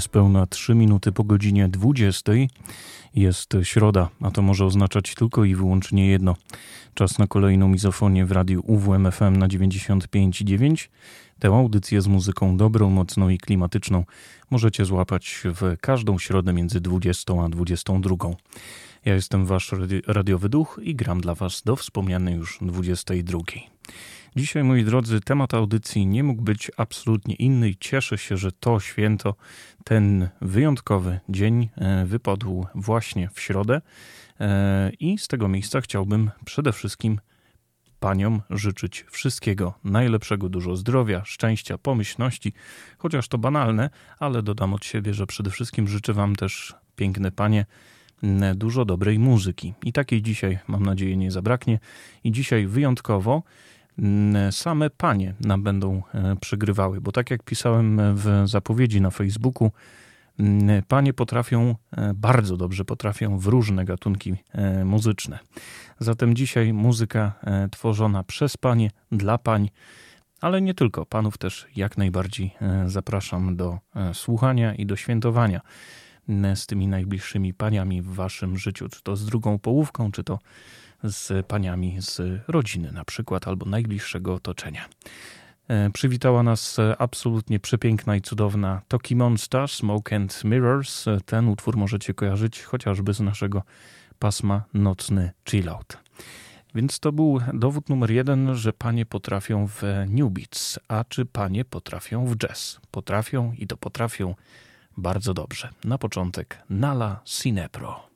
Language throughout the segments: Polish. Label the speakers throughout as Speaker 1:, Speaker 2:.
Speaker 1: Niespełna 3 minuty po godzinie 20. Jest środa, a to może oznaczać tylko i wyłącznie jedno. Czas na kolejną mizofonię w radiu UWMFM na 95,9. Tę audycję z muzyką dobrą, mocną i klimatyczną możecie złapać w każdą środę między 20 a 22. Ja jestem wasz radiowy duch i gram dla was do wspomnianej już 22. Dzisiaj, moi drodzy, temat audycji nie mógł być absolutnie inny i cieszę się, że to święto, ten wyjątkowy dzień e, wypadł właśnie w środę. E, I z tego miejsca chciałbym przede wszystkim Paniom życzyć wszystkiego najlepszego, dużo zdrowia, szczęścia, pomyślności, chociaż to banalne, ale dodam od siebie, że przede wszystkim życzę Wam też, piękne panie, dużo dobrej muzyki. I takiej dzisiaj, mam nadzieję, nie zabraknie. I dzisiaj wyjątkowo same panie nam będą e, przygrywały, bo tak jak pisałem w zapowiedzi na Facebooku, mm, panie potrafią, e, bardzo dobrze potrafią w różne gatunki e, muzyczne. Zatem dzisiaj muzyka tworzona przez panie, dla pań, ale nie tylko, panów też jak najbardziej zapraszam do słuchania i do świętowania z tymi najbliższymi paniami w waszym życiu, czy to z drugą połówką, czy to z paniami z rodziny na przykład albo najbliższego otoczenia. E, przywitała nas absolutnie przepiękna i cudowna Toki Monster, Smoke and Mirrors. Ten utwór możecie kojarzyć chociażby z naszego pasma Nocny Chillout. Więc to był dowód numer jeden, że panie potrafią w New Beats. A czy panie potrafią w jazz? Potrafią i to potrafią bardzo dobrze. Na początek Nala Sinepro.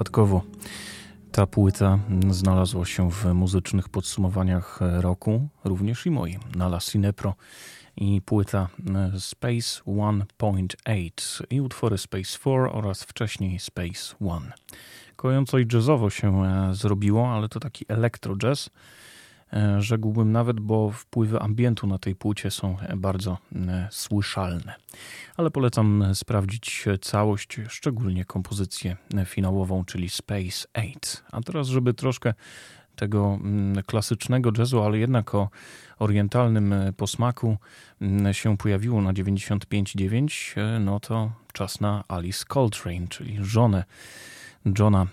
Speaker 1: Nieprzypadkowo ta płyta znalazła się w muzycznych podsumowaniach roku, również i moim, na La Cinepro i płyta Space 1.8 i utwory Space 4 oraz wcześniej Space 1. Kojąco i jazzowo się e, zrobiło, ale to taki elektro jazz, E, rzekłbym nawet, bo wpływy ambientu na tej płycie są bardzo e, słyszalne. Ale polecam sprawdzić całość, szczególnie kompozycję finałową, czyli Space 8. A teraz, żeby troszkę tego mm, klasycznego jazzu, ale jednak o orientalnym e, posmaku mm, się pojawiło na 95.9, no to czas na Alice Coltrane, czyli żonę Johna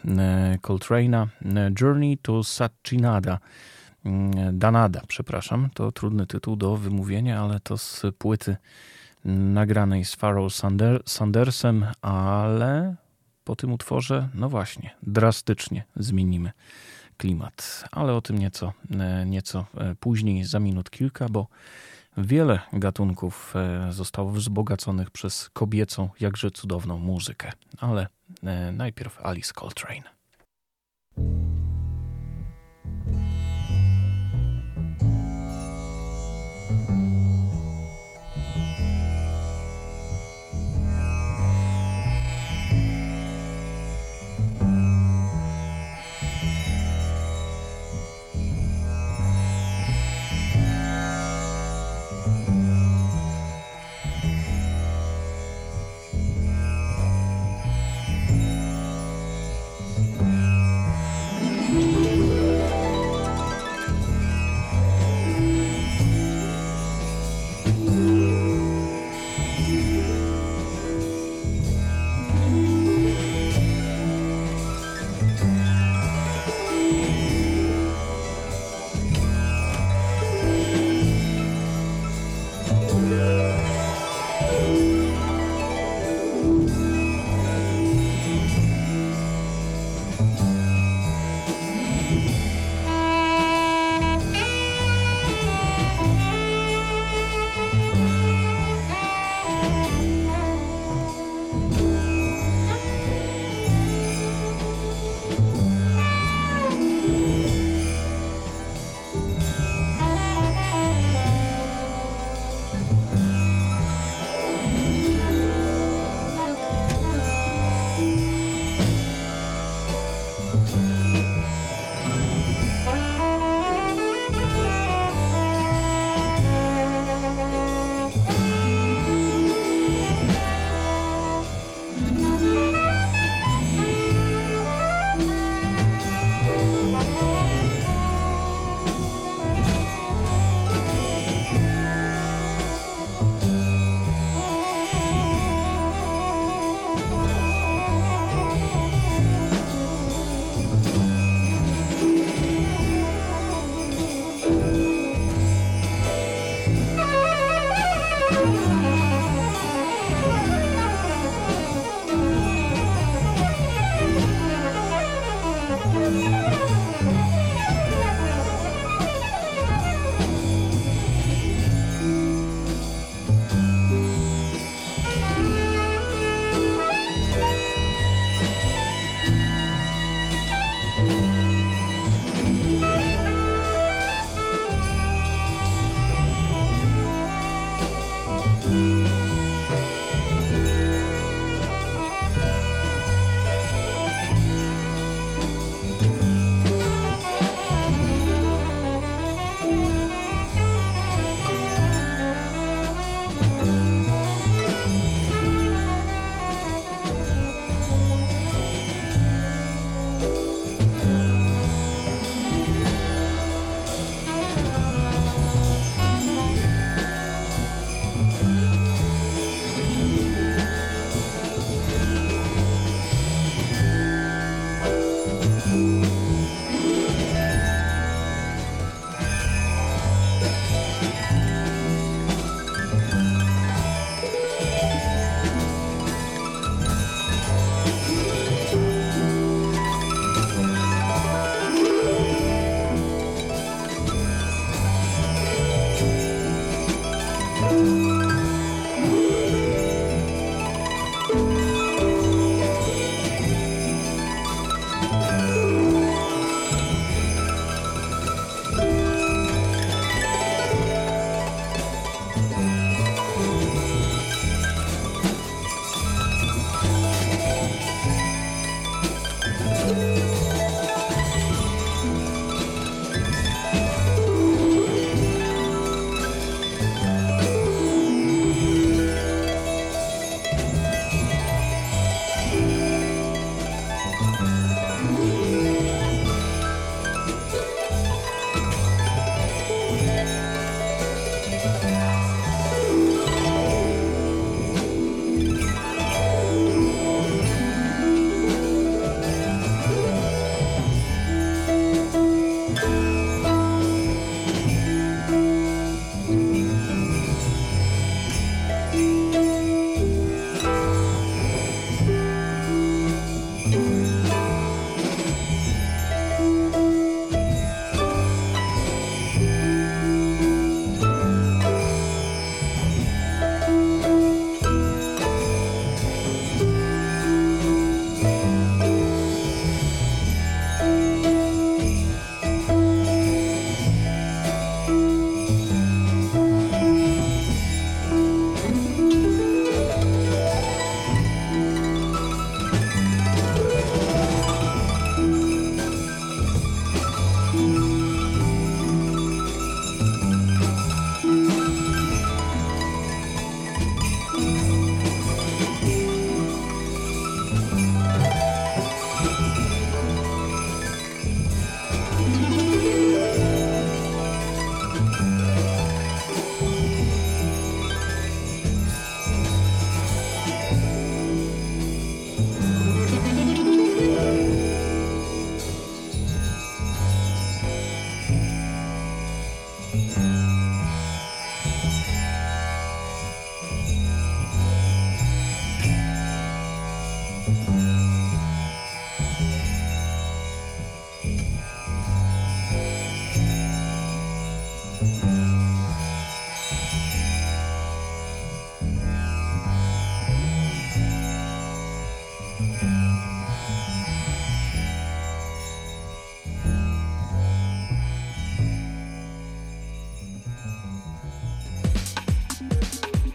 Speaker 1: Coltrane'a Journey to Satchinada. Mm, Danada, przepraszam. To trudny tytuł do wymówienia, ale to z płyty nagranej z Pharaoh Sander, Sandersem, ale po tym utworze, no właśnie, drastycznie zmienimy klimat. Ale o tym nieco, e, nieco e, później, za minut kilka, bo wiele gatunków e, zostało wzbogaconych przez kobiecą, jakże cudowną muzykę. Ale najpierw Alice Coltrane.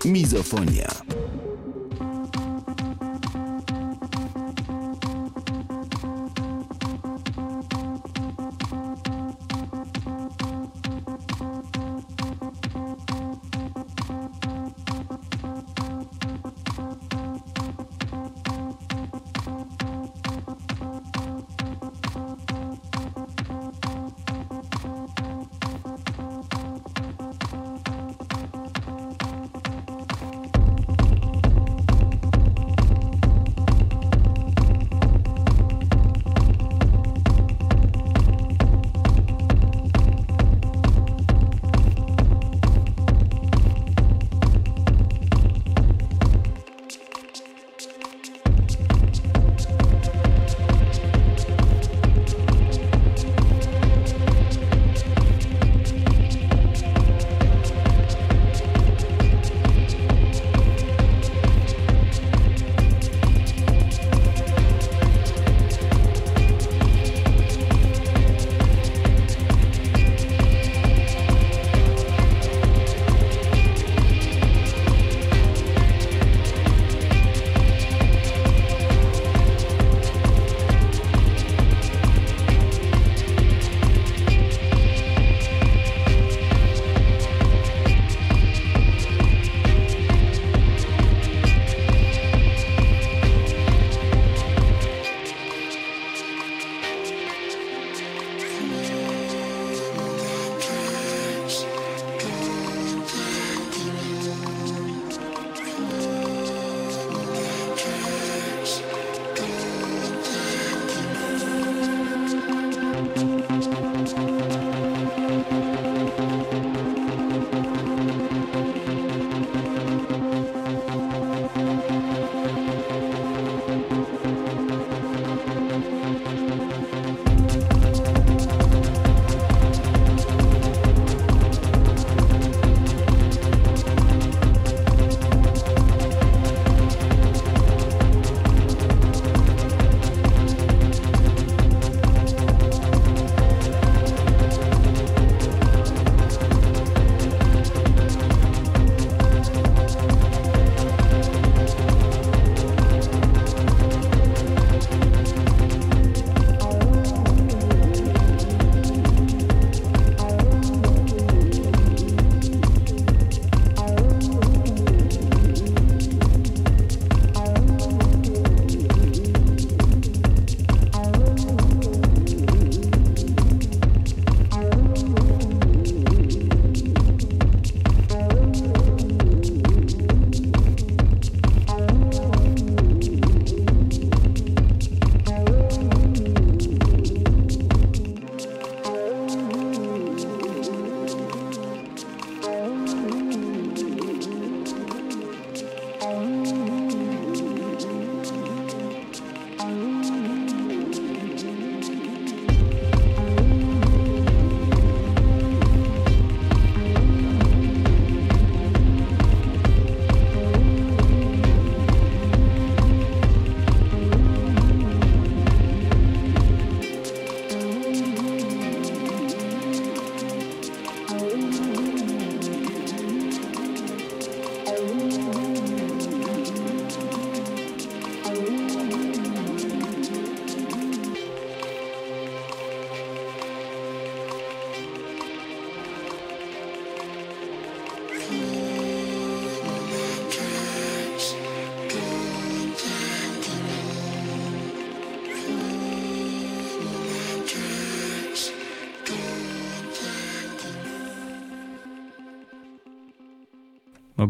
Speaker 2: Mizofonia.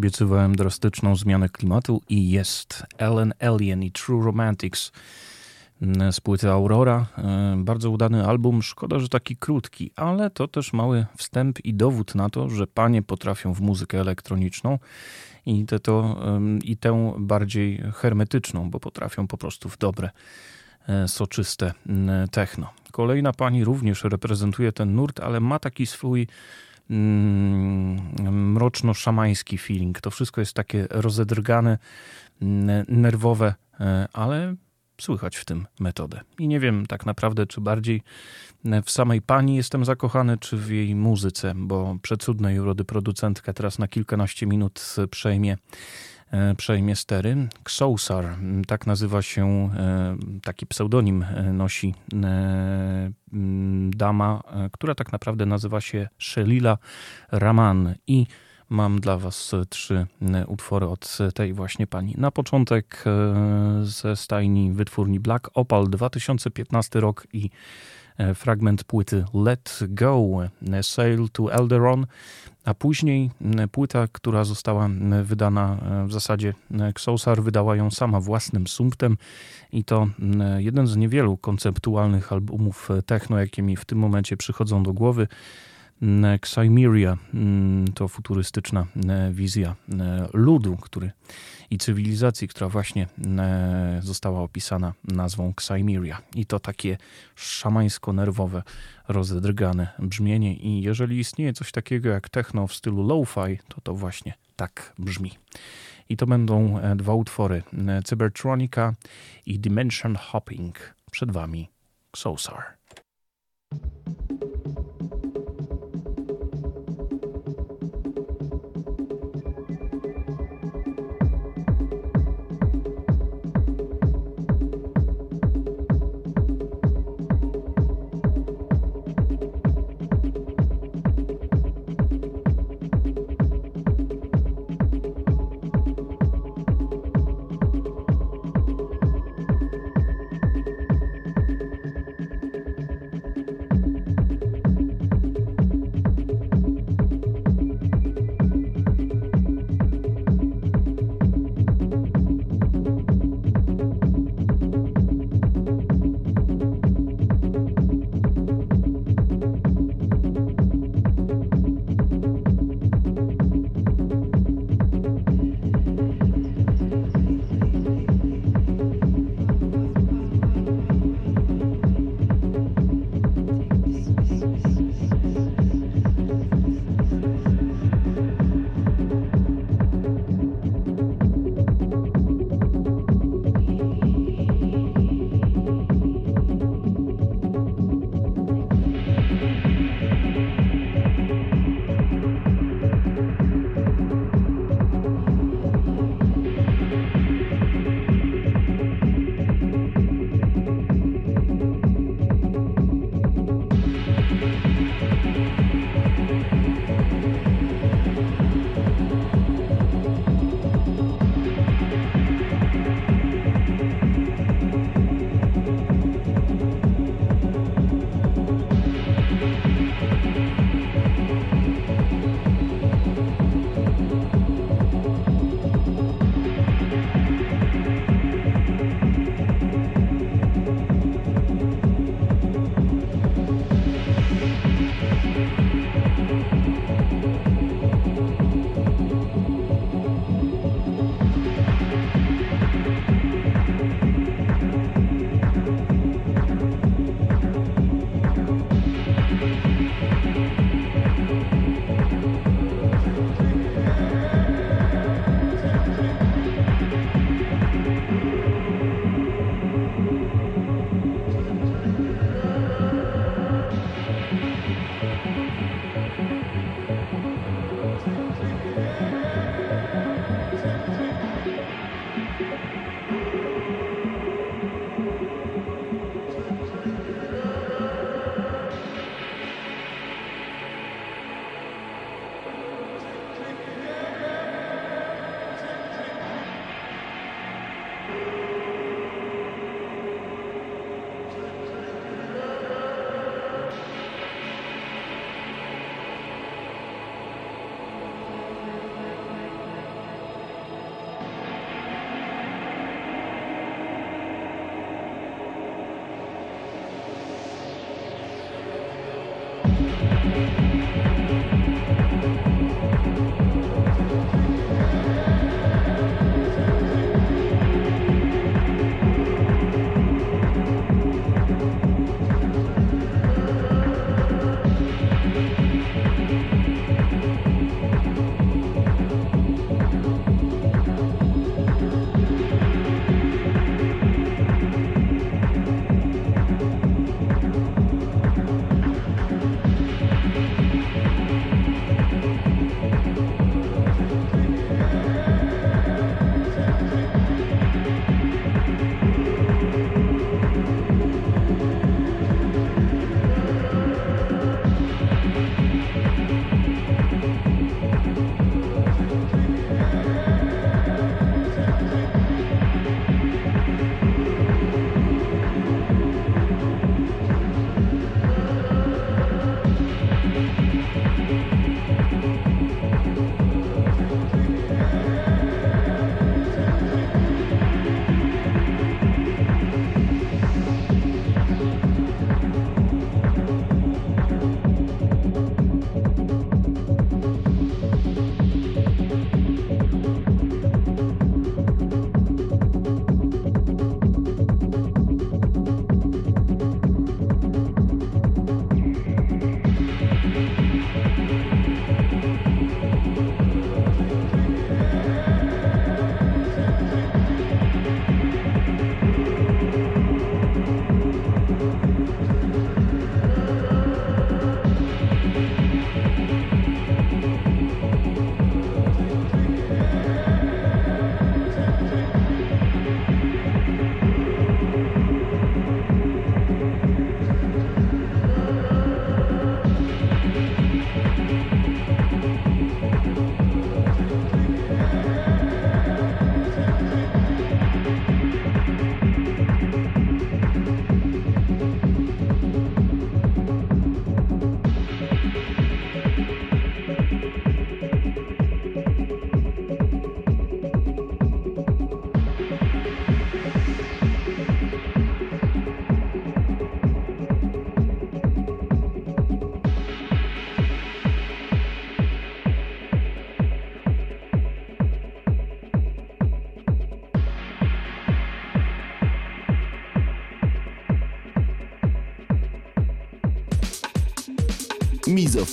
Speaker 1: Obiecywałem drastyczną zmianę klimatu i jest Ellen Alien i True Romantics z płyty Aurora. Bardzo udany album, szkoda, że taki krótki, ale to też mały wstęp i dowód na to, że panie potrafią w muzykę elektroniczną i, te to, i tę bardziej hermetyczną, bo potrafią po prostu w dobre, soczyste techno. Kolejna pani również reprezentuje ten nurt, ale ma taki swój mroczno-szamański feeling. To wszystko jest takie rozedrgane, nerwowe, e, ale słychać w tym metodę. I nie wiem tak naprawdę, czy bardziej w samej pani jestem zakochany, czy w jej muzyce, bo przecudnej urody producentka teraz na kilkanaście minut przejmie E, przejmie stery. Ksousar, tak nazywa się, e, taki pseudonim e, nosi dama, która tak naprawdę nazywa się Shelila Raman i mam dla Was trzy utwory od tej właśnie pani. Na początek ze stajni wytwórni Black Opal 2015 rok i fragment płyty Let Go, Sail to Elderon a później płyta, która została wydana e, w zasadzie Xosar wydała ją sama własnym sumptem i to jeden z niewielu konceptualnych albumów e, techno, jakie mi w tym momencie przychodzą do głowy. Xymeria to futurystyczna wizja ludu który, i cywilizacji, która właśnie została opisana nazwą Xymeria. I to takie szamańsko-nerwowe, rozdrgane brzmienie. I jeżeli istnieje coś takiego jak techno w stylu lo-fi, to to właśnie tak brzmi. I to będą e, dwa utwory: Cybertronica i Dimension Hopping. Przed Wami Xosar.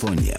Speaker 2: Mizofonia.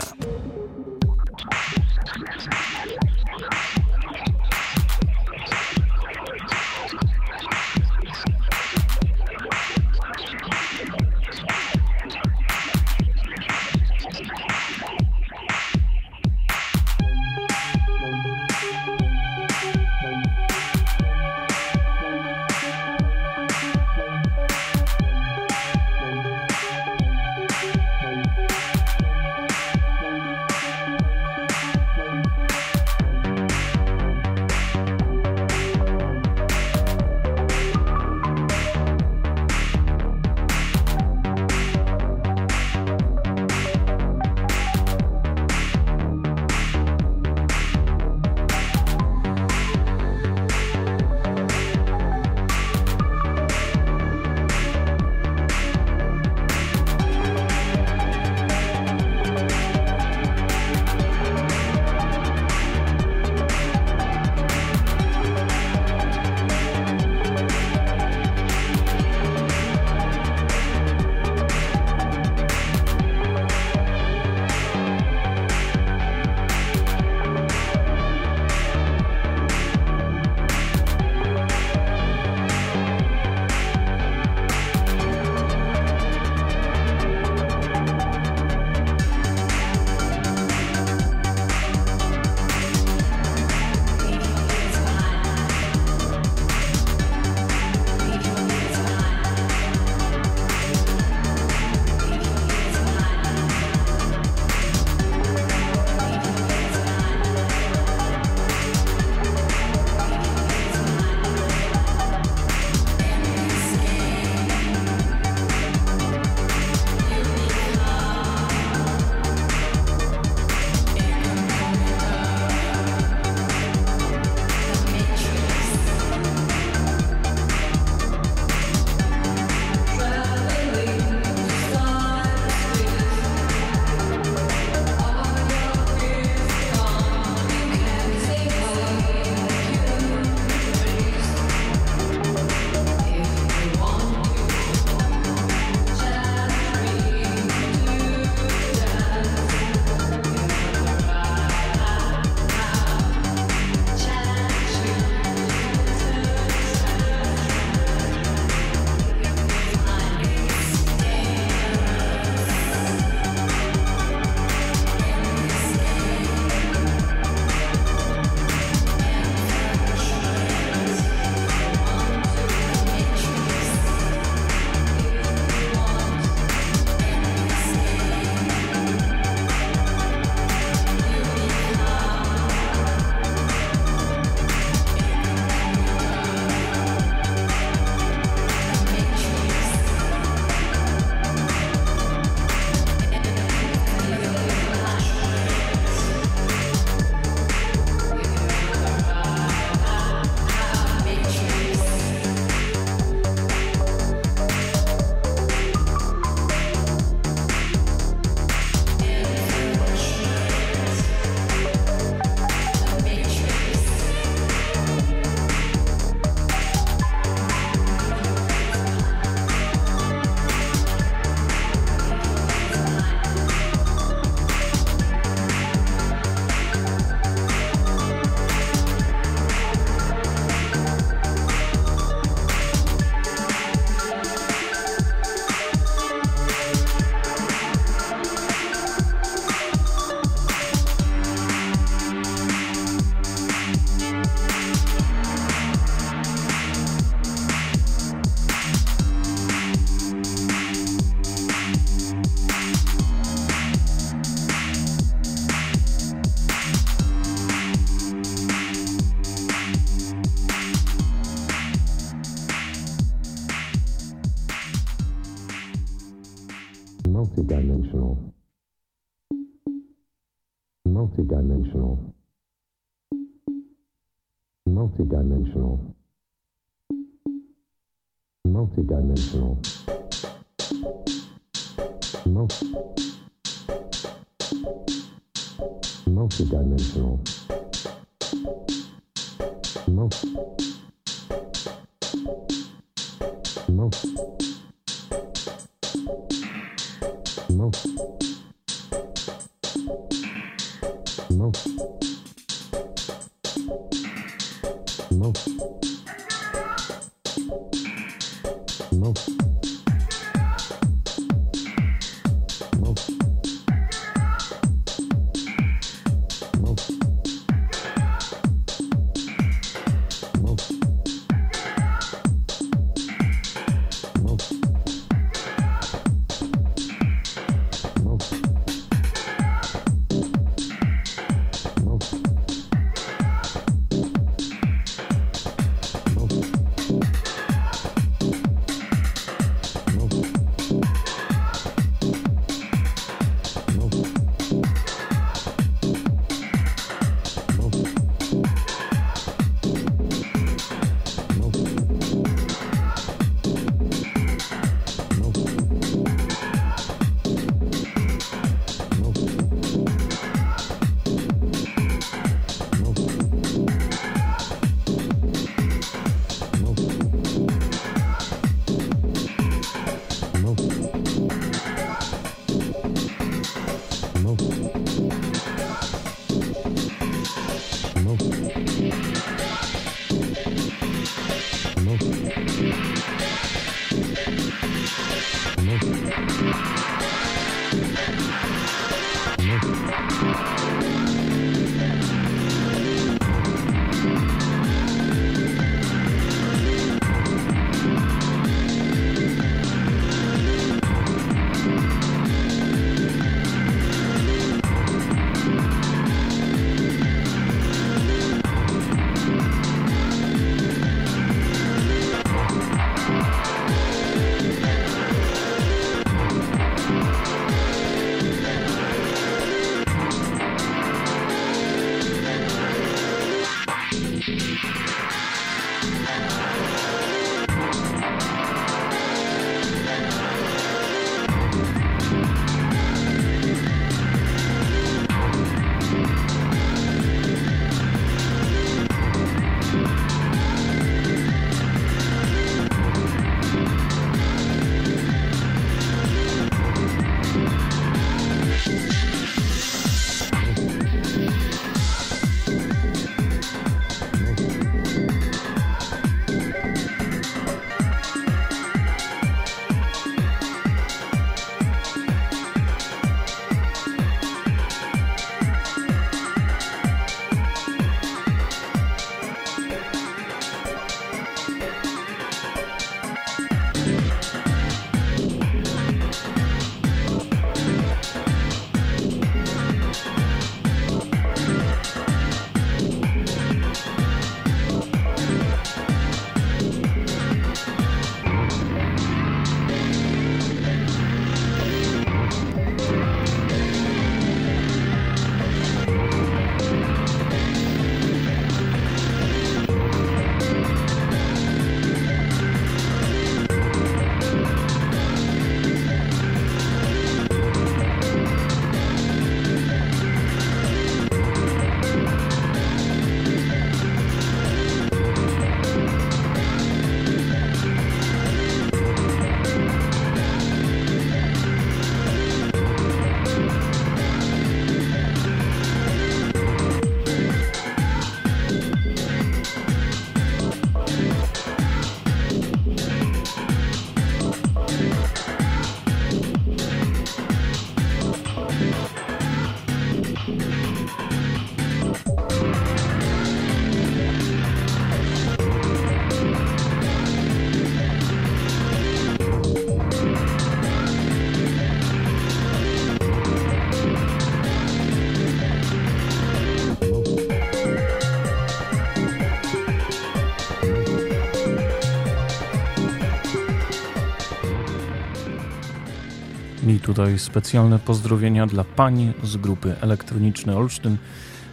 Speaker 1: Tutaj specjalne pozdrowienia dla pań z grupy Elektroniczny Olsztyn.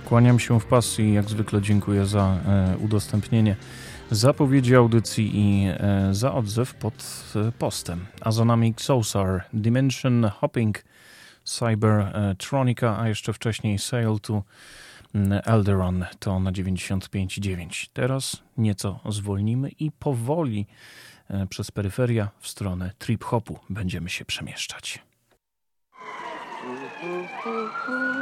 Speaker 1: Kłaniam się w pasji i jak zwykle dziękuję za e, udostępnienie zapowiedzi audycji i e, za odzew pod e, postem. A za nami Xosar, Dimension Hopping, Cybertronica, a jeszcze wcześniej Sail to Elderon to na 95.9. Teraz nieco zwolnimy i powoli przez peryferia w stronę trip-hopu będziemy się przemieszczać. Mm-hmm.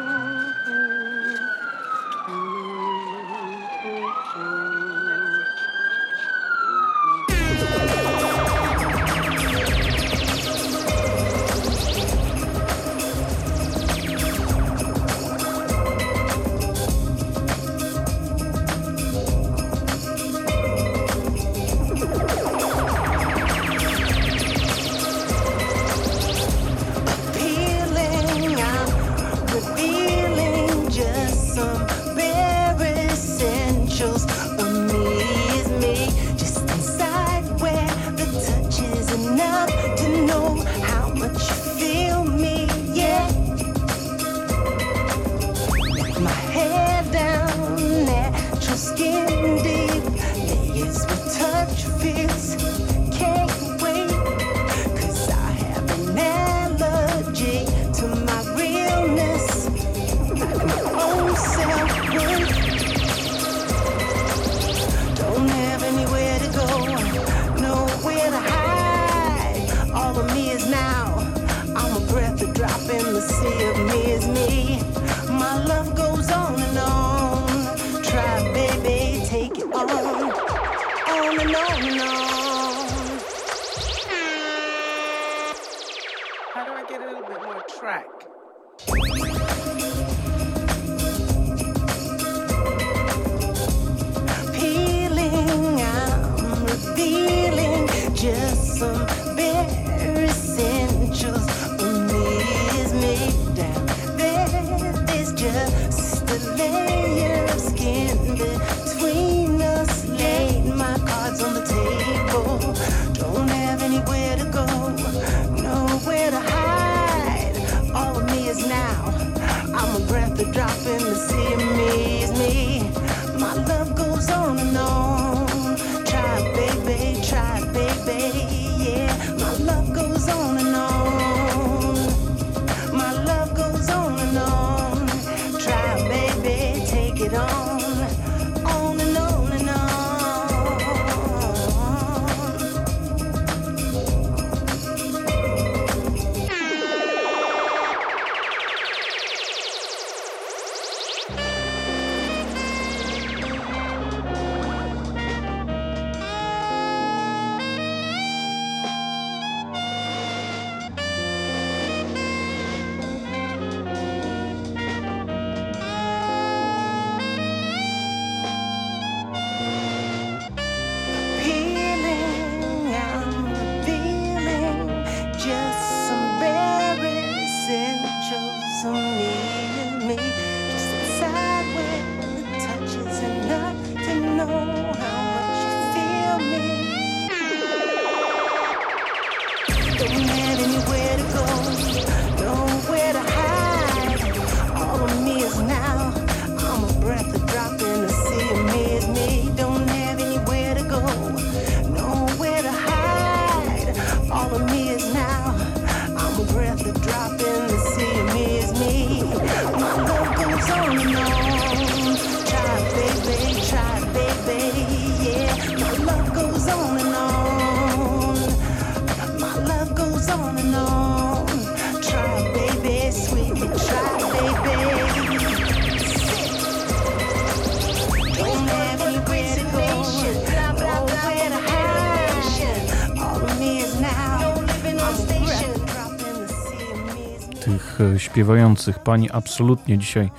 Speaker 3: Śpiewających pań absolutnie dzisiaj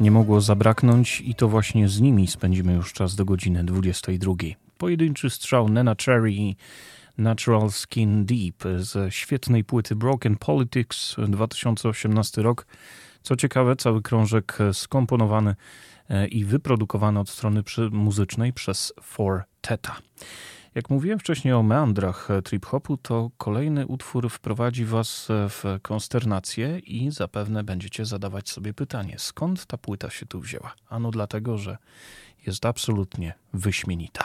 Speaker 3: nie mogło zabraknąć i to właśnie z nimi spędzimy już czas do godziny 22. Pojedynczy strzał Nena Cherry i Natural Skin Deep ze świetnej płyty Broken Politics 2018 rok. Co ciekawe, cały krążek skomponowany e, i wyprodukowany od strony muzycznej przez Four Teta. Jak mówiłem wcześniej o meandrach trip-hopu, to kolejny utwór wprowadzi Was w konsternację i zapewne będziecie zadawać sobie pytanie, skąd ta płyta się tu wzięła? Ano dlatego, że jest absolutnie wyśmienita.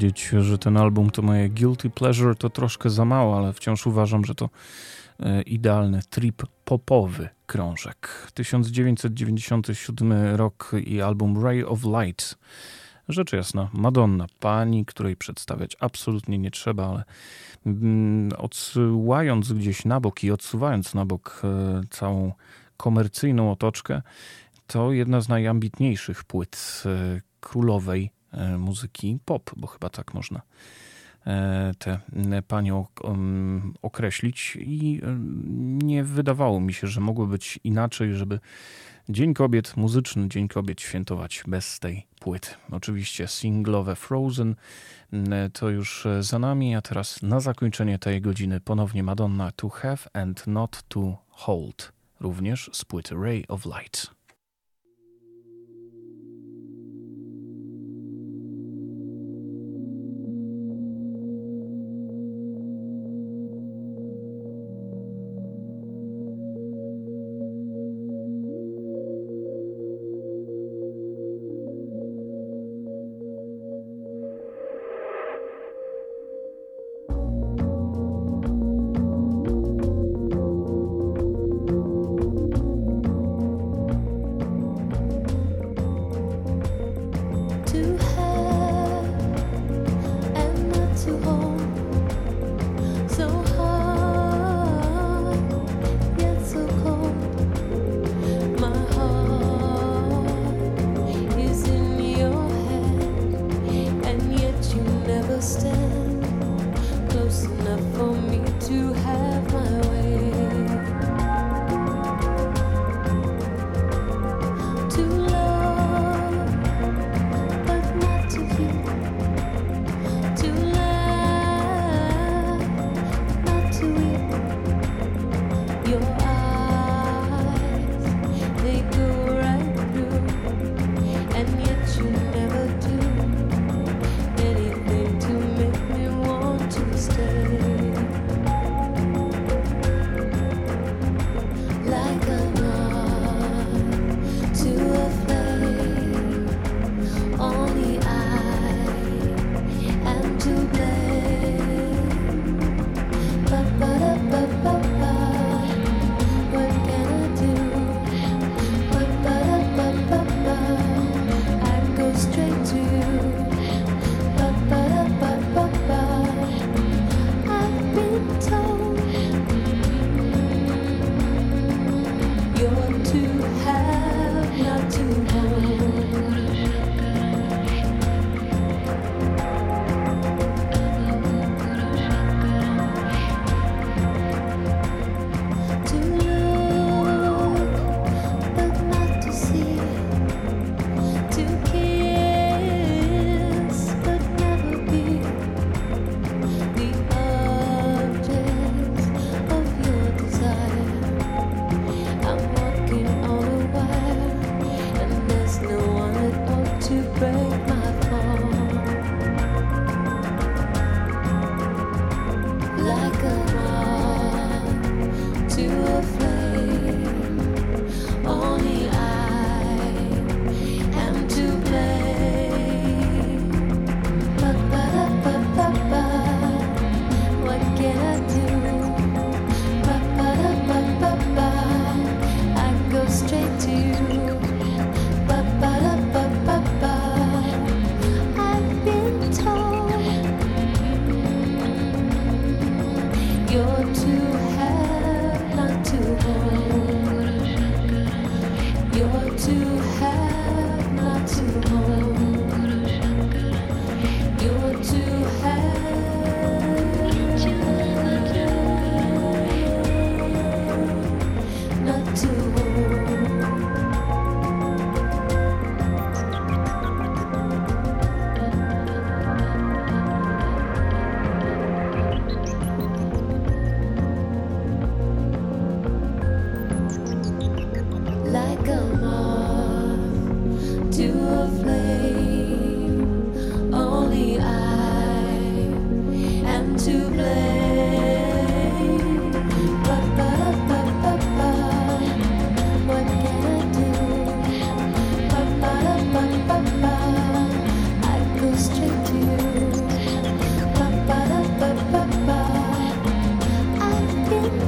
Speaker 1: Powiedzieć, że ten album to moje guilty pleasure to troszkę za mało, ale wciąż uważam, że to e, idealny trip popowy krążek. 1997 rok i album Ray of Light. Rzecz jasna, Madonna, pani, której przedstawiać absolutnie nie trzeba, ale mm, odsyłając gdzieś na bok i odsuwając na bok e, całą komercyjną otoczkę, to jedna z najambitniejszych płyt e, królowej muzyki pop, bo chyba tak można e, tę panią określić i e, nie wydawało mi się, że mogło być inaczej, żeby Dzień Kobiet, muzyczny Dzień Kobiet świętować bez tej płyty. Oczywiście singlowe Frozen to już e, za nami, a teraz na zakończenie tej godziny ponownie Madonna To Have and Not To Hold, również z płyty Ray of Light.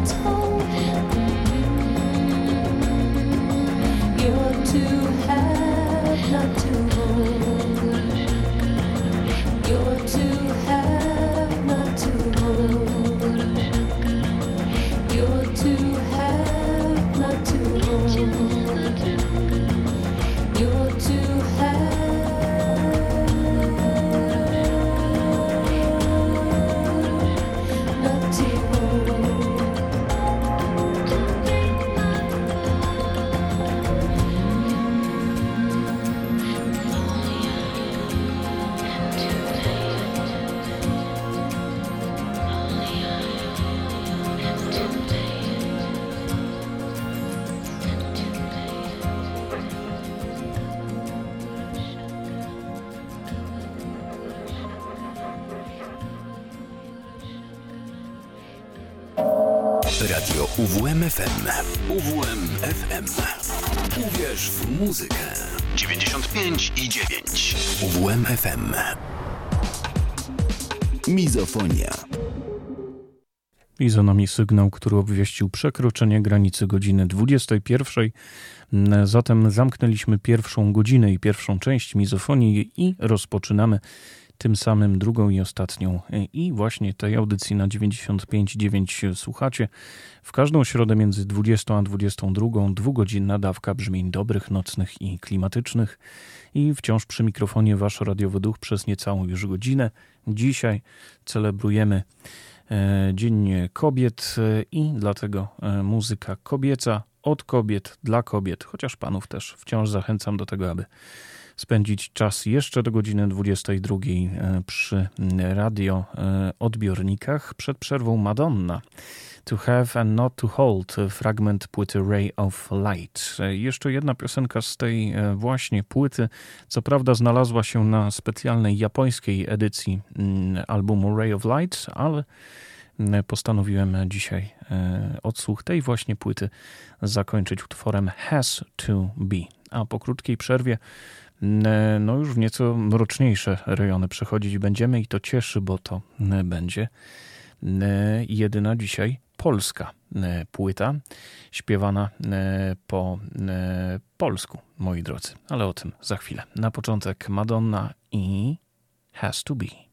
Speaker 3: UWMFM. Muzykę. 95 i 9. UWMFM. Mizofonia.
Speaker 1: I za nami sygnał, który obwieścił przekroczenie granicy godziny 21. Zatem zamknęliśmy pierwszą godzinę i pierwszą część mizofonii i rozpoczynamy tym samym drugą i ostatnią. I właśnie tej audycji na 95.9 słuchacie. W każdą środę między 20 a 22 dwugodzinna dawka brzmień dobrych, nocnych i klimatycznych. I wciąż przy mikrofonie wasz radiowy duch przez niecałą już godzinę. Dzisiaj celebrujemy e, Dzień Kobiet e, i dlatego e, muzyka kobieca od kobiet dla kobiet, chociaż panów też wciąż zachęcam do tego, aby spędzić czas jeszcze do godziny 22 przy radio odbiornikach. Przed przerwą Madonna. To Have and Not to Hold, fragment płyty Ray of Light. Jeszcze jedna piosenka z tej właśnie płyty, co prawda znalazła się na specjalnej japońskiej edycji albumu Ray of Light, ale postanowiłem dzisiaj odsłuch tej właśnie płyty zakończyć utworem Has to Be. A po krótkiej przerwie no już w nieco mroczniejsze rejony przechodzić będziemy i to cieszy, bo to będzie jedyna dzisiaj polska płyta, śpiewana po polsku, moi drodzy. Ale o tym za chwilę. Na początek Madonna i Has to Be.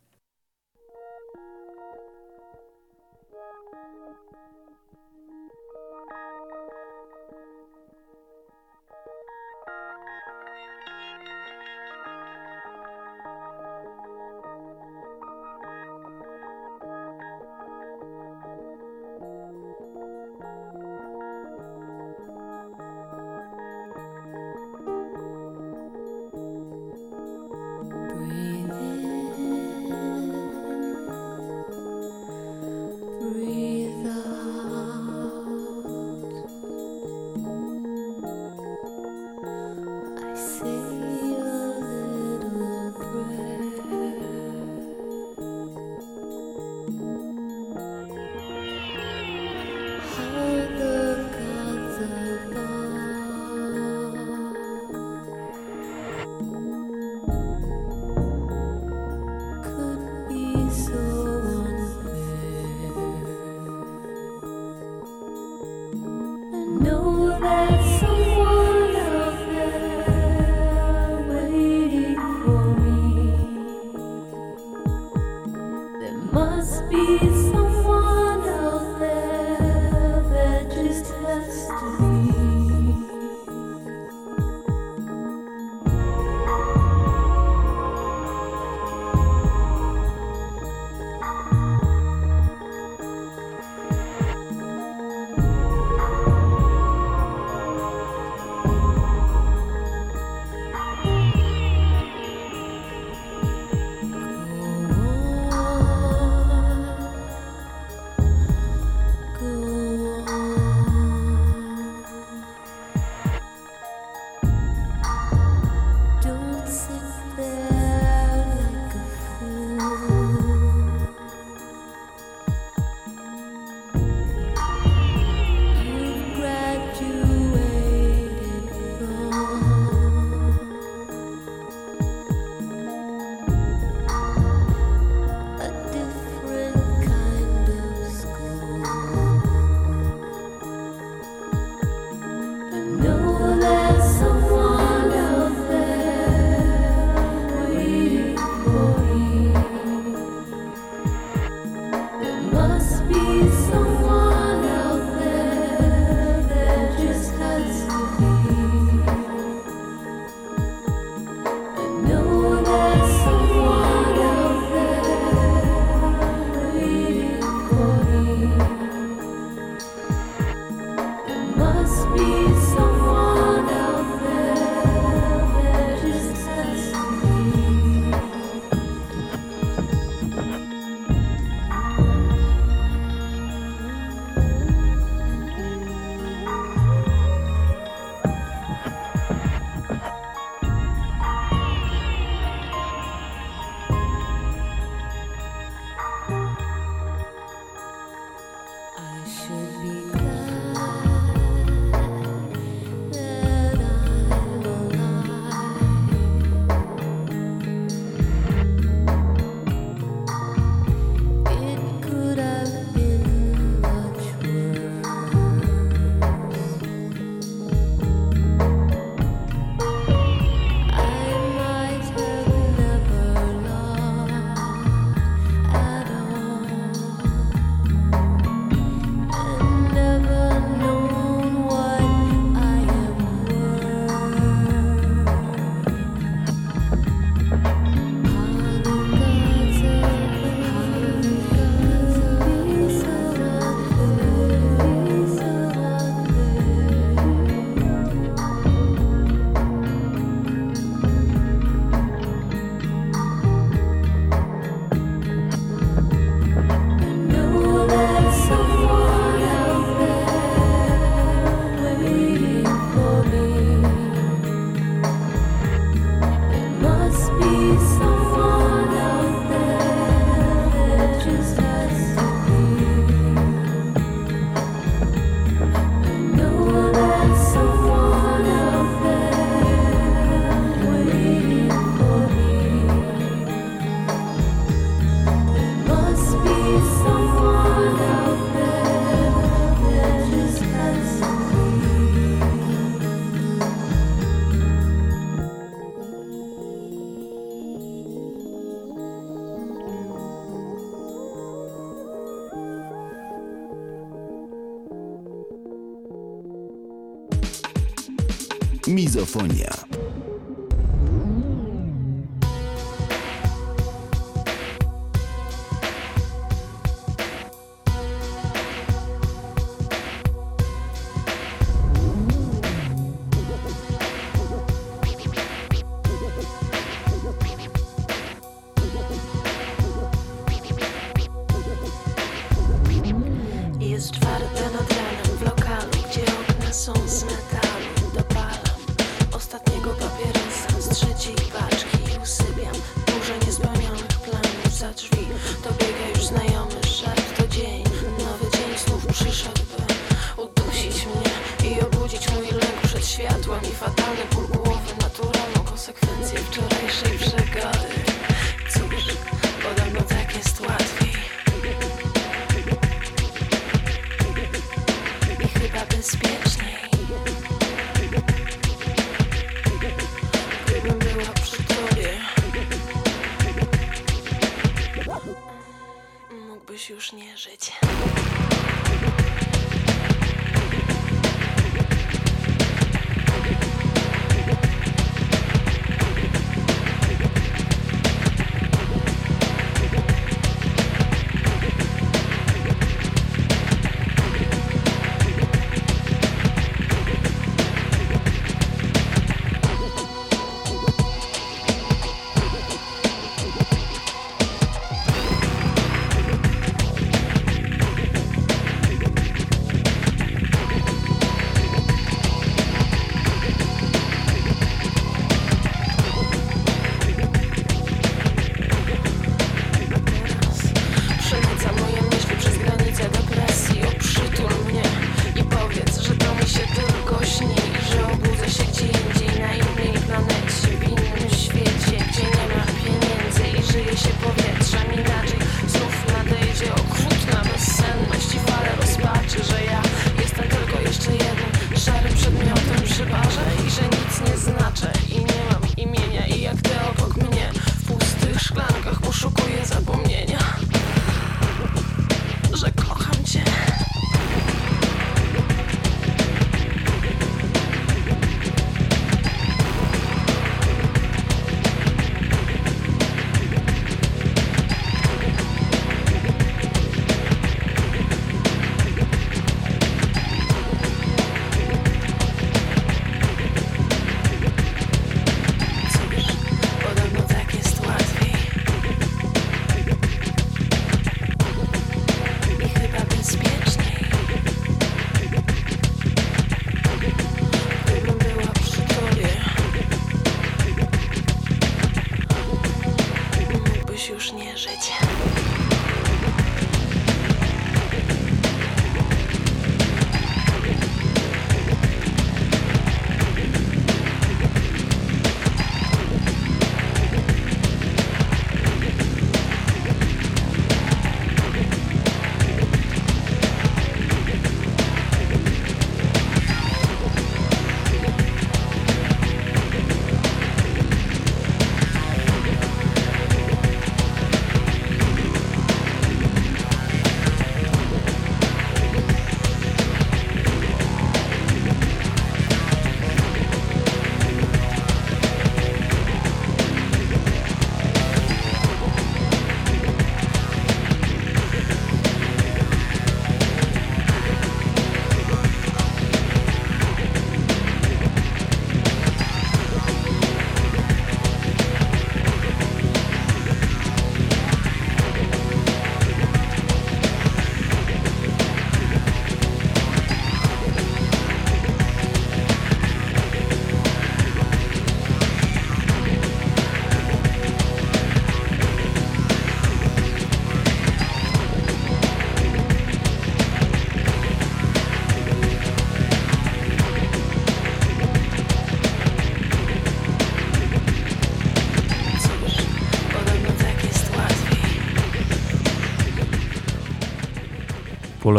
Speaker 4: Mizofonia.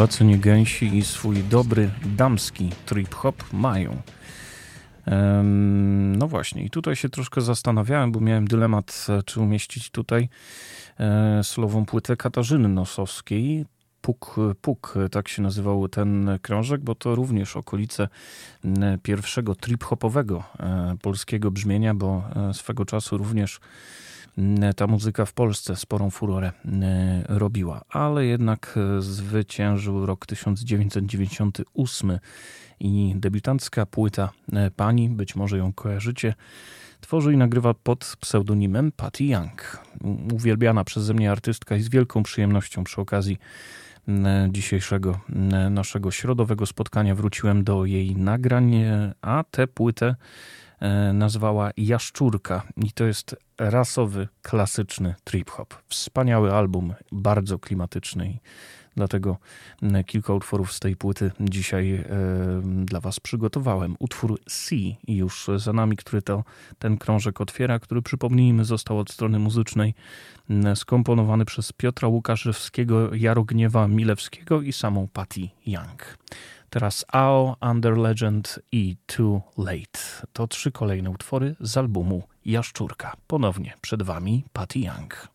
Speaker 1: Polacy nie gęsi i swój dobry damski trip-hop mają. No właśnie, i tutaj się troszkę zastanawiałem, bo miałem dylemat, e, czy umieścić tutaj e, solową płytę Katarzyny Nosowskiej. Puk Puk, tak się nazywał ten krążek, bo to również okolice pierwszego trip-hopowego polskiego brzmienia, bo swego czasu również ta muzyka w Polsce sporą furorę robiła, ale jednak zwyciężył rok 1998 i debiutancka płyta Pani, być może ją kojarzycie, Tworzy i nagrywa pod pseudonimem Patty Young. Uwielbiana przeze mnie artystka i z wielką przyjemnością przy okazji dzisiejszego naszego środowego spotkania wróciłem do jej nagrań, a tę płytę e, nazwała Jaszczurka i to jest rasowy, klasyczny trip-hop. Wspaniały album, bardzo klimatyczny Dlatego mm, kilka utworów z tej płyty dzisiaj e, dla Was przygotowałem. Utwór C już za nami, który to ten krążek otwiera, który przypomnijmy został od strony muzycznej skomponowany przez Piotra Łukaszewskiego, Jarogniewa Milewskiego i samą Patty Young. Teraz AO, Under Legend i Too Late. To trzy kolejne utwory z albumu Jaszczurka. Ponownie przed Wami Patty Young.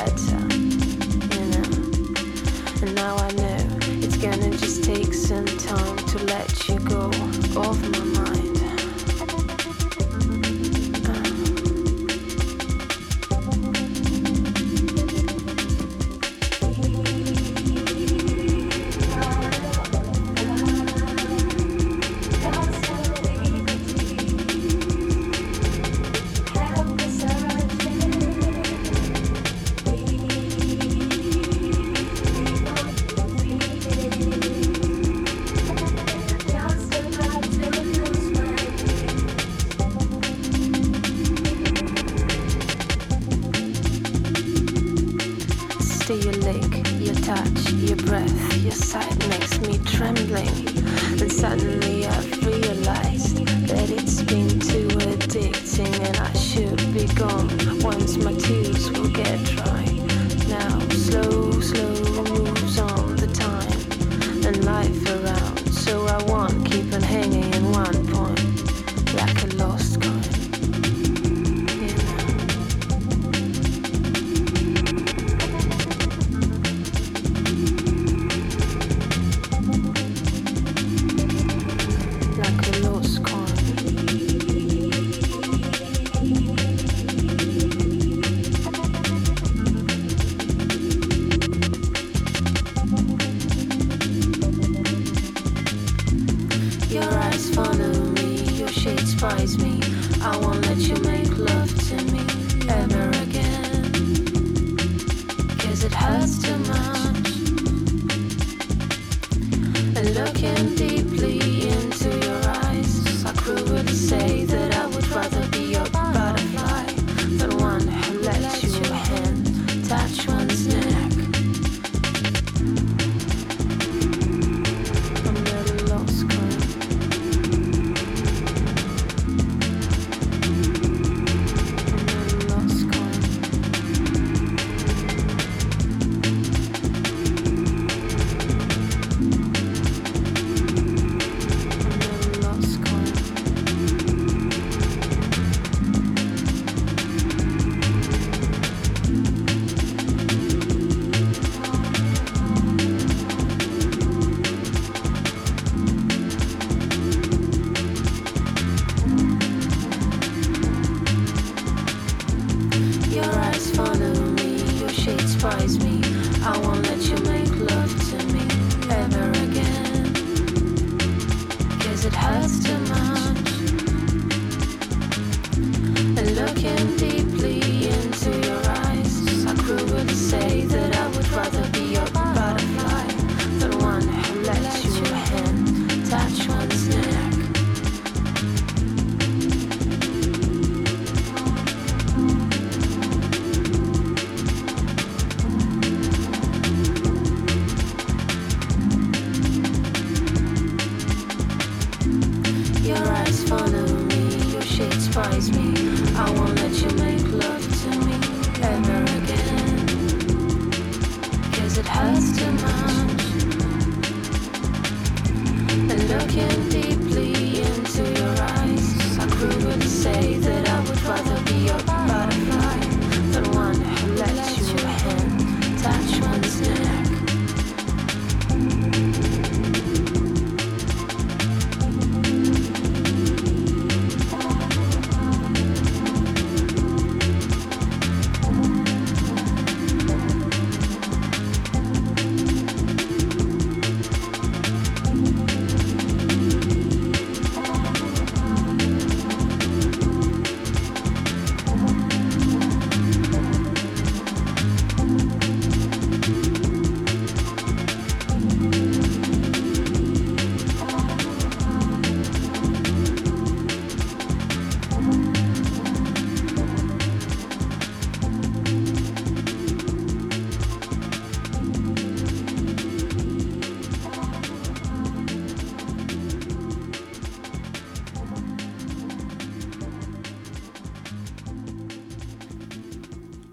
Speaker 1: but uh,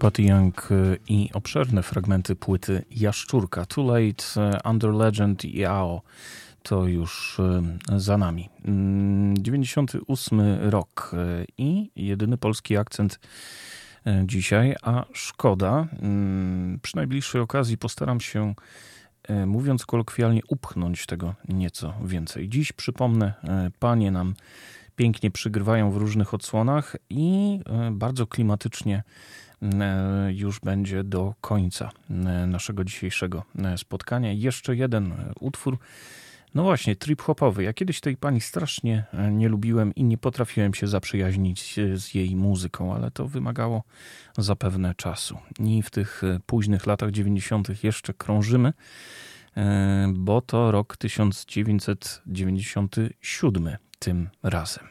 Speaker 1: Patty Young y, i obszerne fragmenty płyty Jaszczurka. Too Late, y, Under Legend i AO to już y, za nami. 98 mm, rok i jedyny polski akcent dzisiaj, a szkoda. Mm, przy najbliższej okazji postaram się, mówiąc kolokwialnie, upchnąć tego nieco więcej. Dziś przypomnę, panie nam pięknie przygrywają w różnych odsłonach i bardzo klimatycznie już będzie do końca e, naszego dzisiejszego e, spotkania. Jeszcze jeden utwór. No właśnie, trip-hopowy. Ja kiedyś tej pani strasznie nie lubiłem i nie potrafiłem się zaprzyjaźnić z jej muzyką, ale to wymagało zapewne czasu. I w tych późnych latach 90. jeszcze krążymy, bo to rok 1997 tym razem.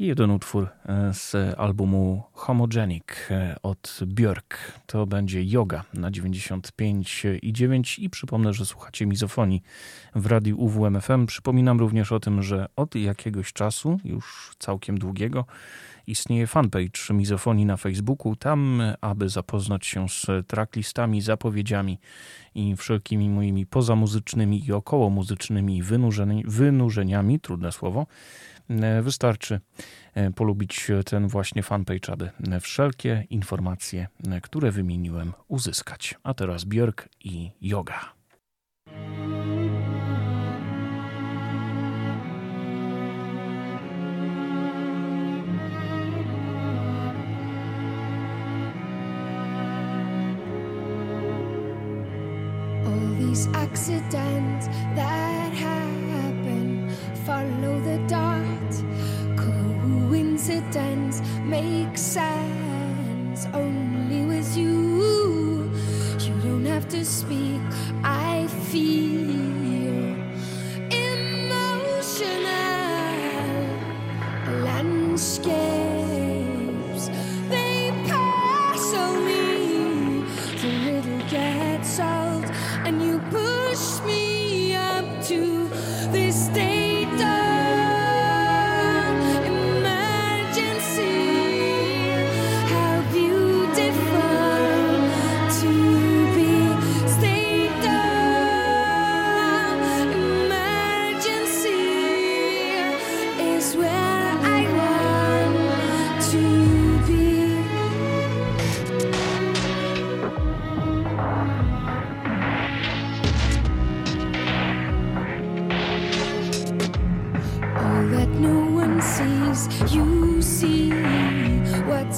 Speaker 1: I jeden utwór e, z albumu Homogenic e, od Björk. To będzie Yoga na 95 i 9 i przypomnę, że słuchacie mizofonii w radiu UWMFM. Przypominam również o tym, że od jakiegoś czasu, już całkiem długiego, istnieje fanpage mizofonii na Facebooku. Tam, aby zapoznać się z tracklistami, zapowiedziami i wszelkimi moimi pozamuzycznymi i okołomuzycznymi wynurzeni, wynurzeniami, trudne słowo, wystarczy e, polubić ten właśnie fanpage, aby wszelkie informacje, e, które wymieniłem, uzyskać. A teraz Björk i yoga. These accidents that happen follow the dark coincidence makes sense only with you. You don't have to speak, I feel emotional landscape.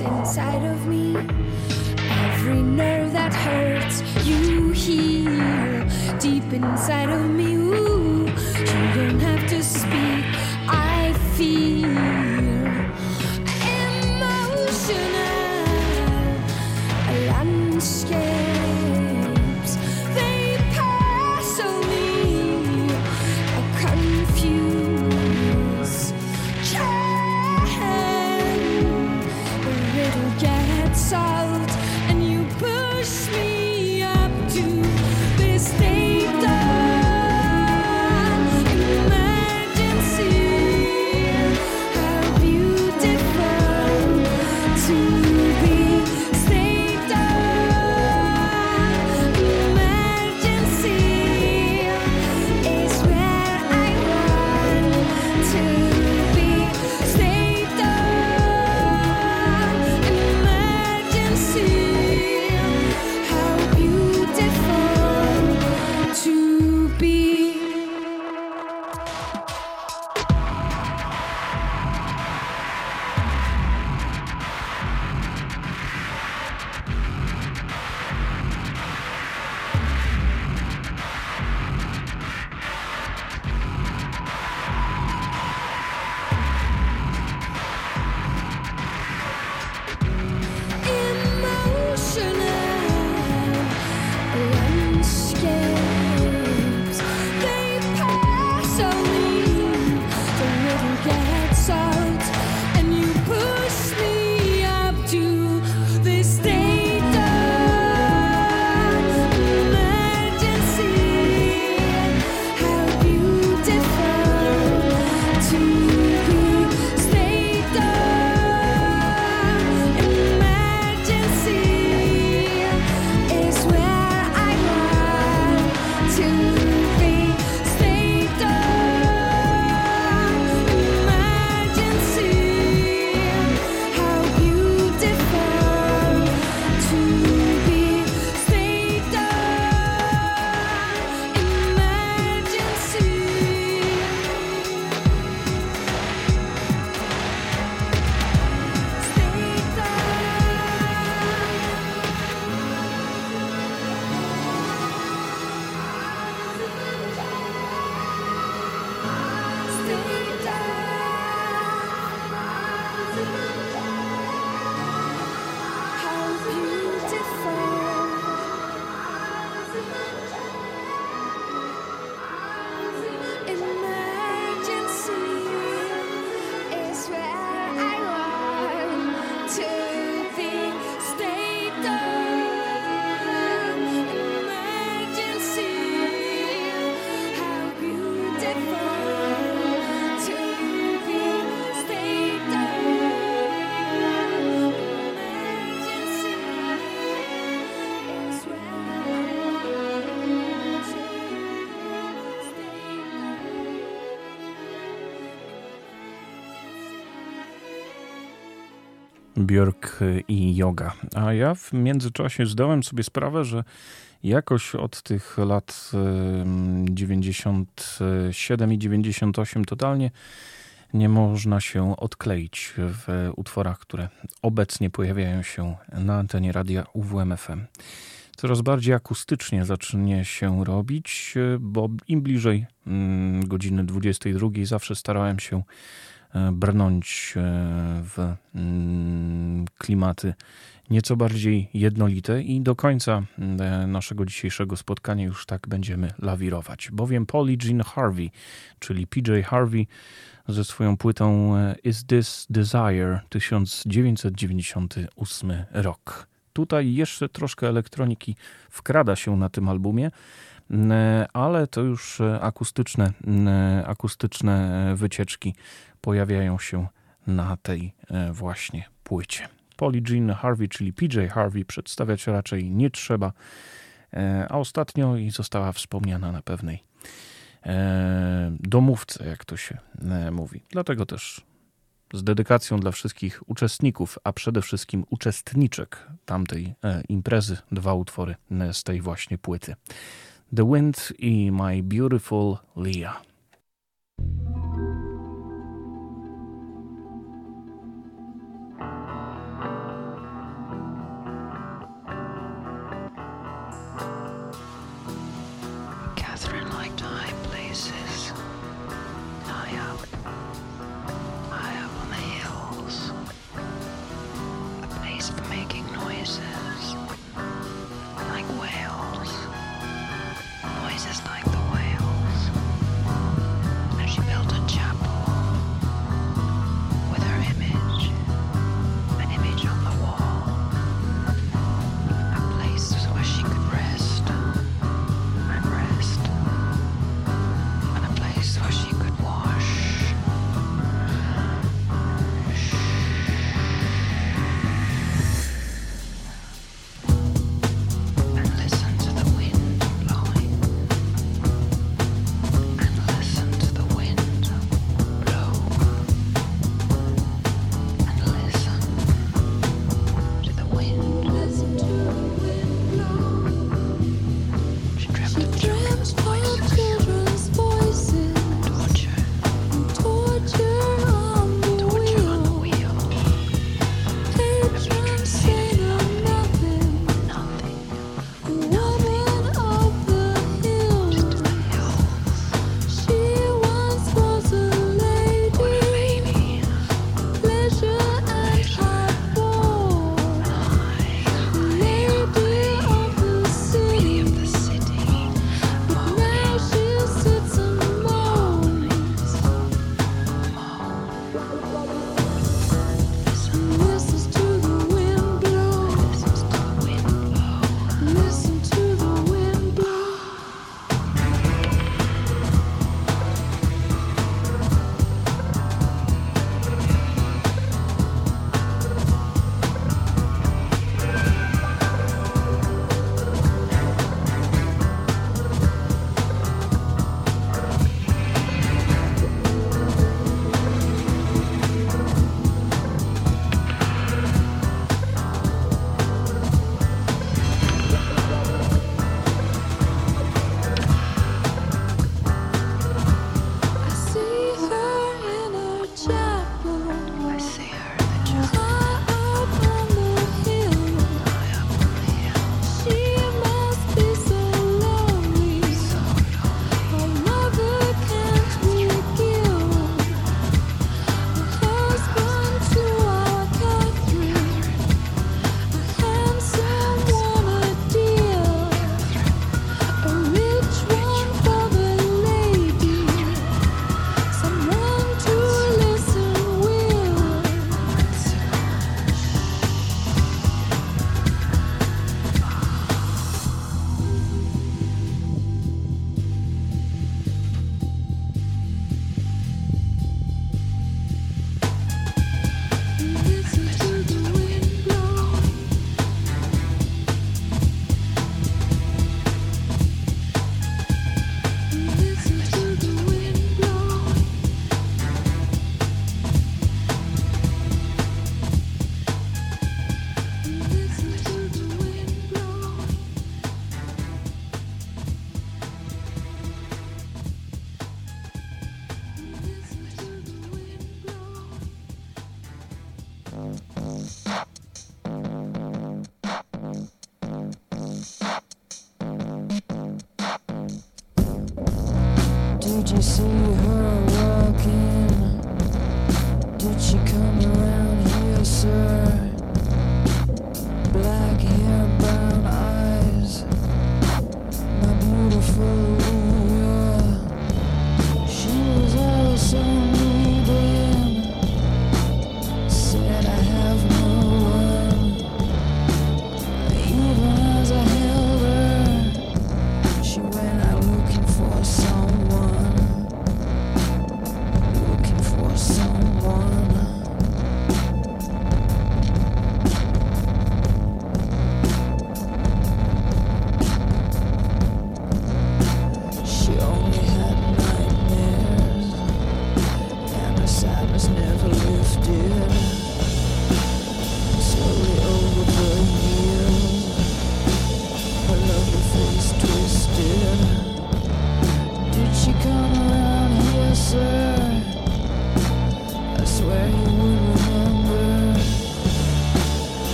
Speaker 1: inside of me. Every nerve that hurts, you heal deep inside of me. Björk i yoga. A ja w międzyczasie zdałem sobie sprawę, że jakoś od tych lat 97 i 98 totalnie nie można się odkleić w utworach, które obecnie pojawiają się na antenie radia UWMFM. Coraz bardziej akustycznie zacznie się robić, bo im bliżej mm, godziny 22 zawsze starałem się brnąć e, w mm, klimaty nieco bardziej jednolite i do końca e, naszego dzisiejszego spotkania już tak będziemy lawirować, bowiem Polly Jean Harvey, czyli PJ Harvey ze swoją płytą Is This Desire 1998 rok. Tutaj jeszcze troszkę elektroniki wkrada się na tym albumie, ale to już akustyczne, akustyczne wycieczki pojawiają się na tej właśnie płycie. Polly Jean Harvey, czyli PJ Harvey, przedstawiać raczej nie trzeba, a ostatnio i została wspomniana na pewnej domówce, jak to się mówi. Dlatego też z dedykacją dla wszystkich uczestników, a przede wszystkim uczestniczek tamtej e, imprezy, dwa utwory e, z tej właśnie płyty. The Wind i My Beautiful Leah.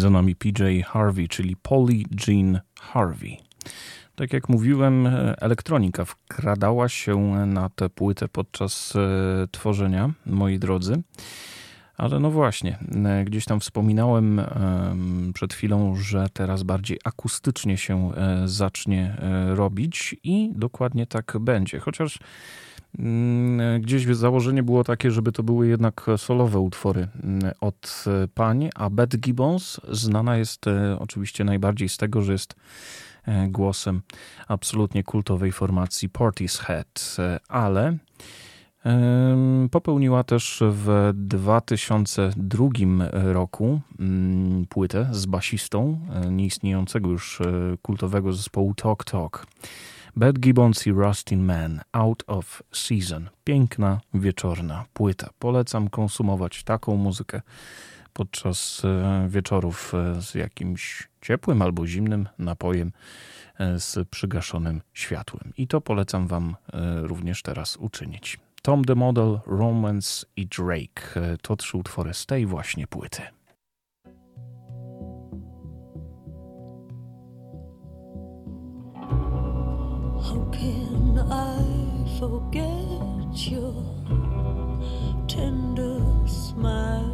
Speaker 1: Za nami PJ Harvey, czyli Polly Jean Harvey. Tak jak mówiłem, elektronika wkradała się na tę płytę podczas e, tworzenia, moi drodzy. Ale no właśnie, e, gdzieś tam wspominałem przed chwilą, że teraz bardziej akustycznie się e, zacznie robić i dokładnie tak będzie. Chociaż gdzieś założenie było takie, żeby to były jednak solowe utwory mm, od e, pań, a Beth Gibbons znana jest e, oczywiście najbardziej z tego, że jest e, głosem absolutnie kultowej formacji Portishead, ale popełniła też w 2002 roku mm, płytę z basistą nieistniejącego już kultowego zespołu Talk Talk. Bad Gibbons i Rustin Man, Out of Season. Piękna, wieczorna płyta. Polecam konsumować taką muzykę podczas e, wieczorów e, z jakimś ciepłym albo zimnym napojem e, z przygaszonym światłem. I to polecam Wam również teraz uczynić. Tom the Model, Romance i Drake to trzy utwory z tej właśnie płyty.
Speaker 4: How can I forget your tender smile?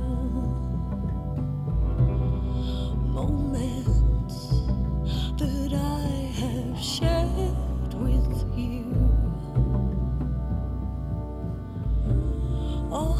Speaker 4: Moments that I have shared with you. Our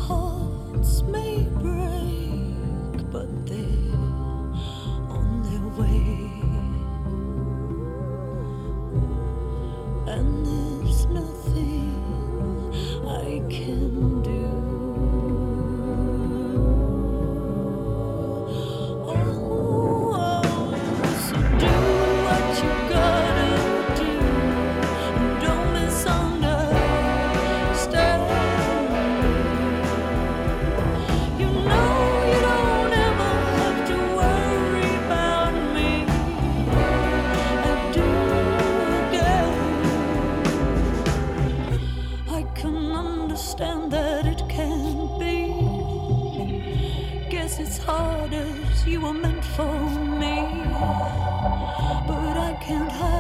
Speaker 4: can't hide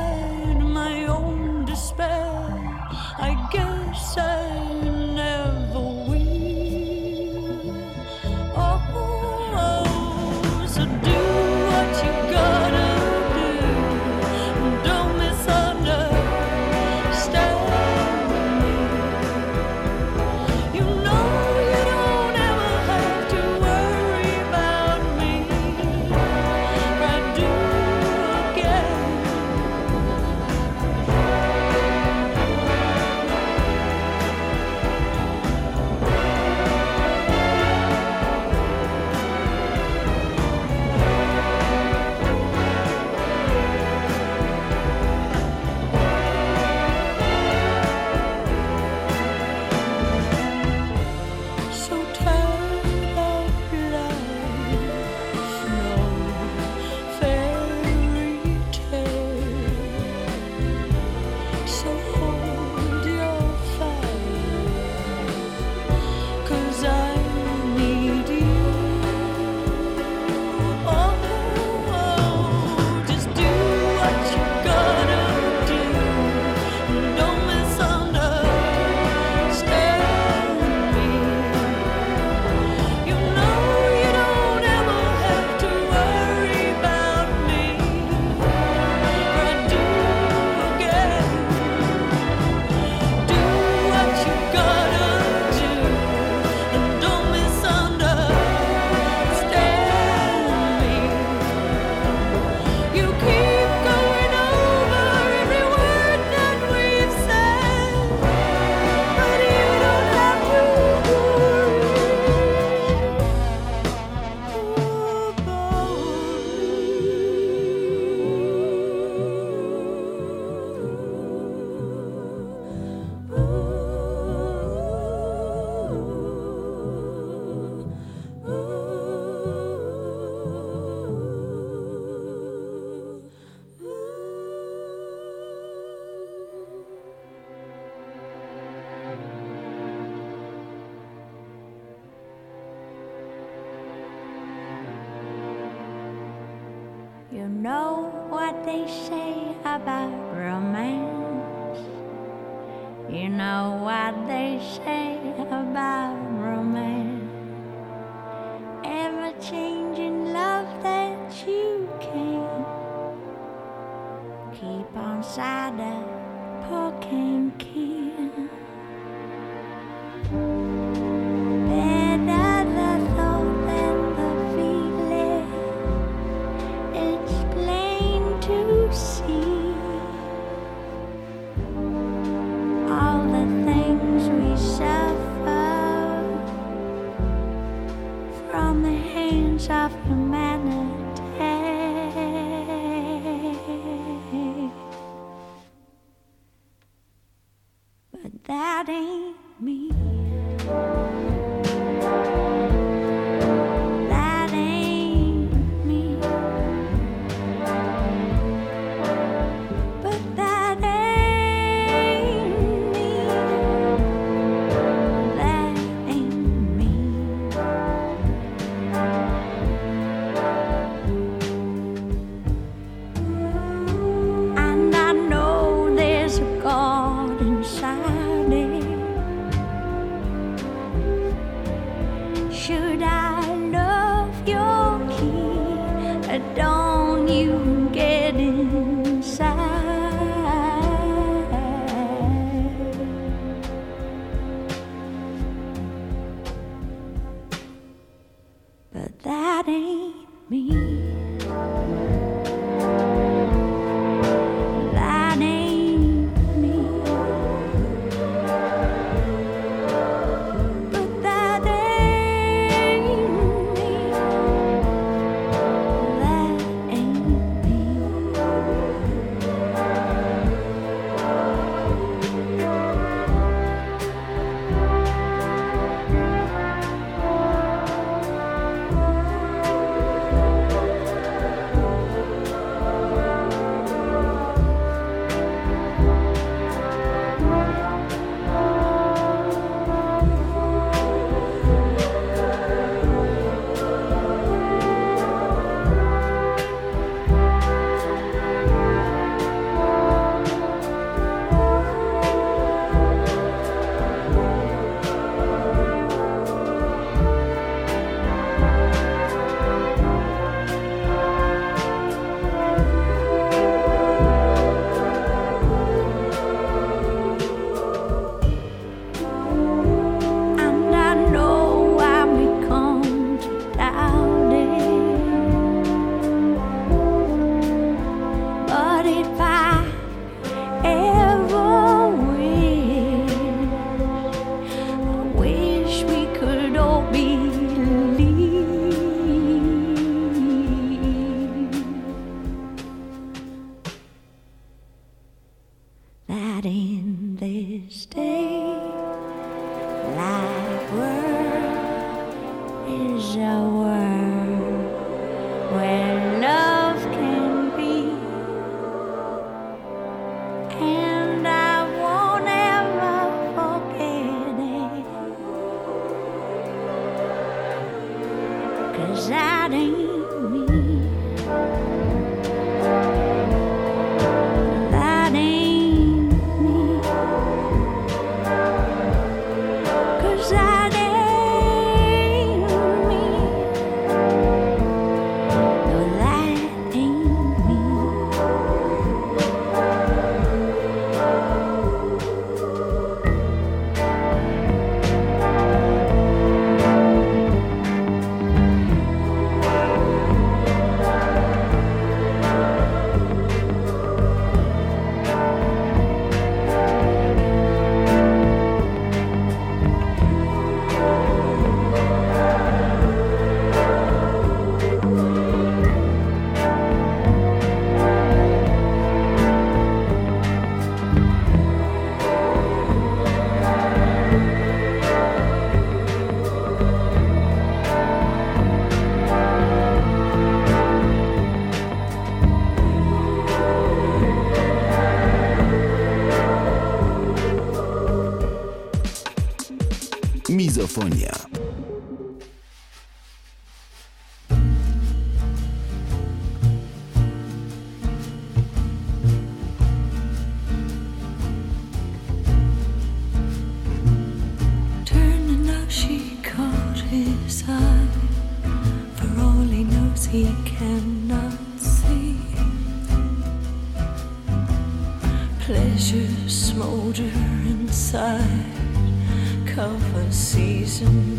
Speaker 2: Mizofonia.
Speaker 4: listen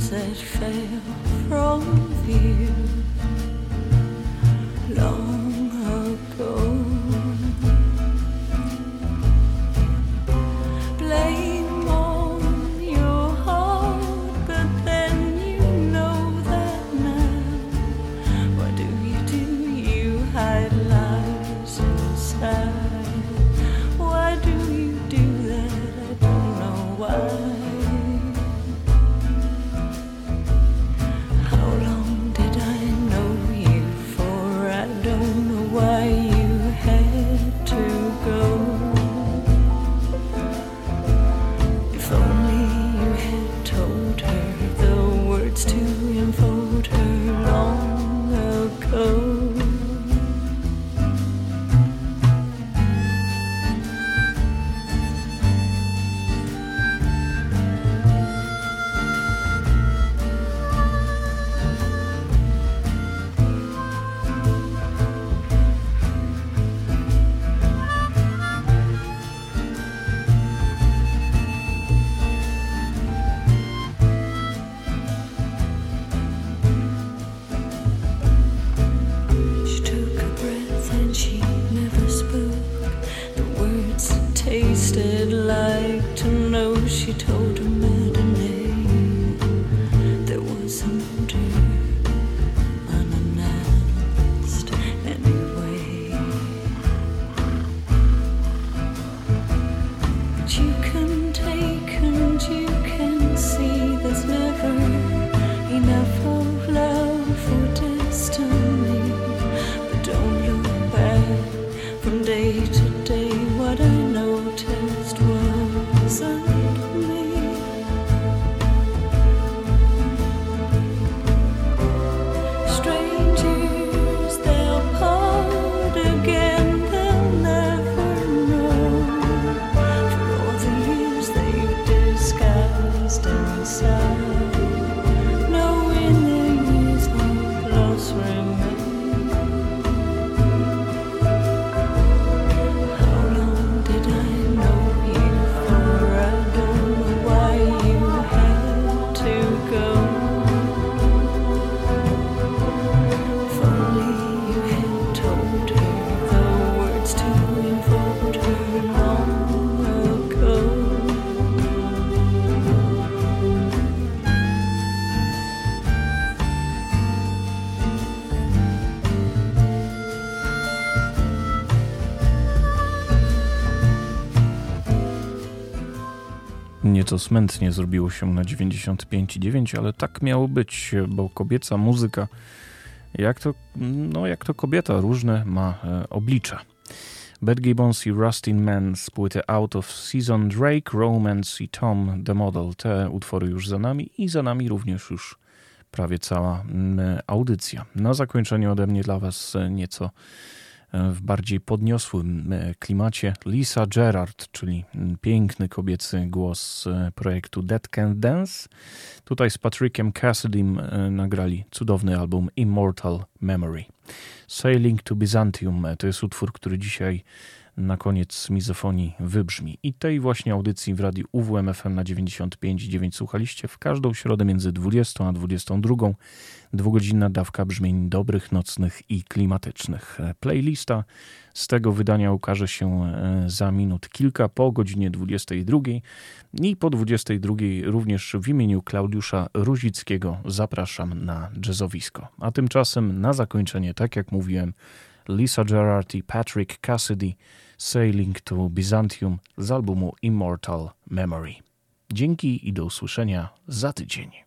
Speaker 4: told me.
Speaker 1: Nieco smętnie zrobiło się na 95,9, ale tak miało być, bo kobieca muzyka, jak to, no jak to kobieta, różne ma e, oblicza. Bad Gibbons i Rustin Man z płyty Out of Season, Drake, Romance i Tom the Model. Te utwory już za nami i za nami również już prawie cała audycja. Na zakończenie ode mnie dla Was e, nieco w bardziej podniosłym e, klimacie Lisa Gerard, czyli piękny kobiecy głos e, projektu Dead Can Dance. Tutaj z Patrickiem Cassidym e, nagrali cudowny album Immortal Memory. Sailing to Byzantium to jest utwór, który dzisiaj na koniec mizofonii wybrzmi. I tej właśnie audycji w radiu UWMFM na 95,9 słuchaliście w każdą środę między 20 a 22. Dwugodzinna dawka brzmień dobrych, nocnych i klimatycznych. E, Playlista z tego wydania ukaże się e, za minut kilka po godzinie 22 i po 22 również w imieniu Klaudiusza Ruzickiego zapraszam na jazzowisko. A tymczasem na zakończenie, tak jak mówiłem, Lisa Gerard i Patrick Cassidy Sailing to Byzantium z albumu Immortal Memory. Dzięki i do usłyszenia za tydzień.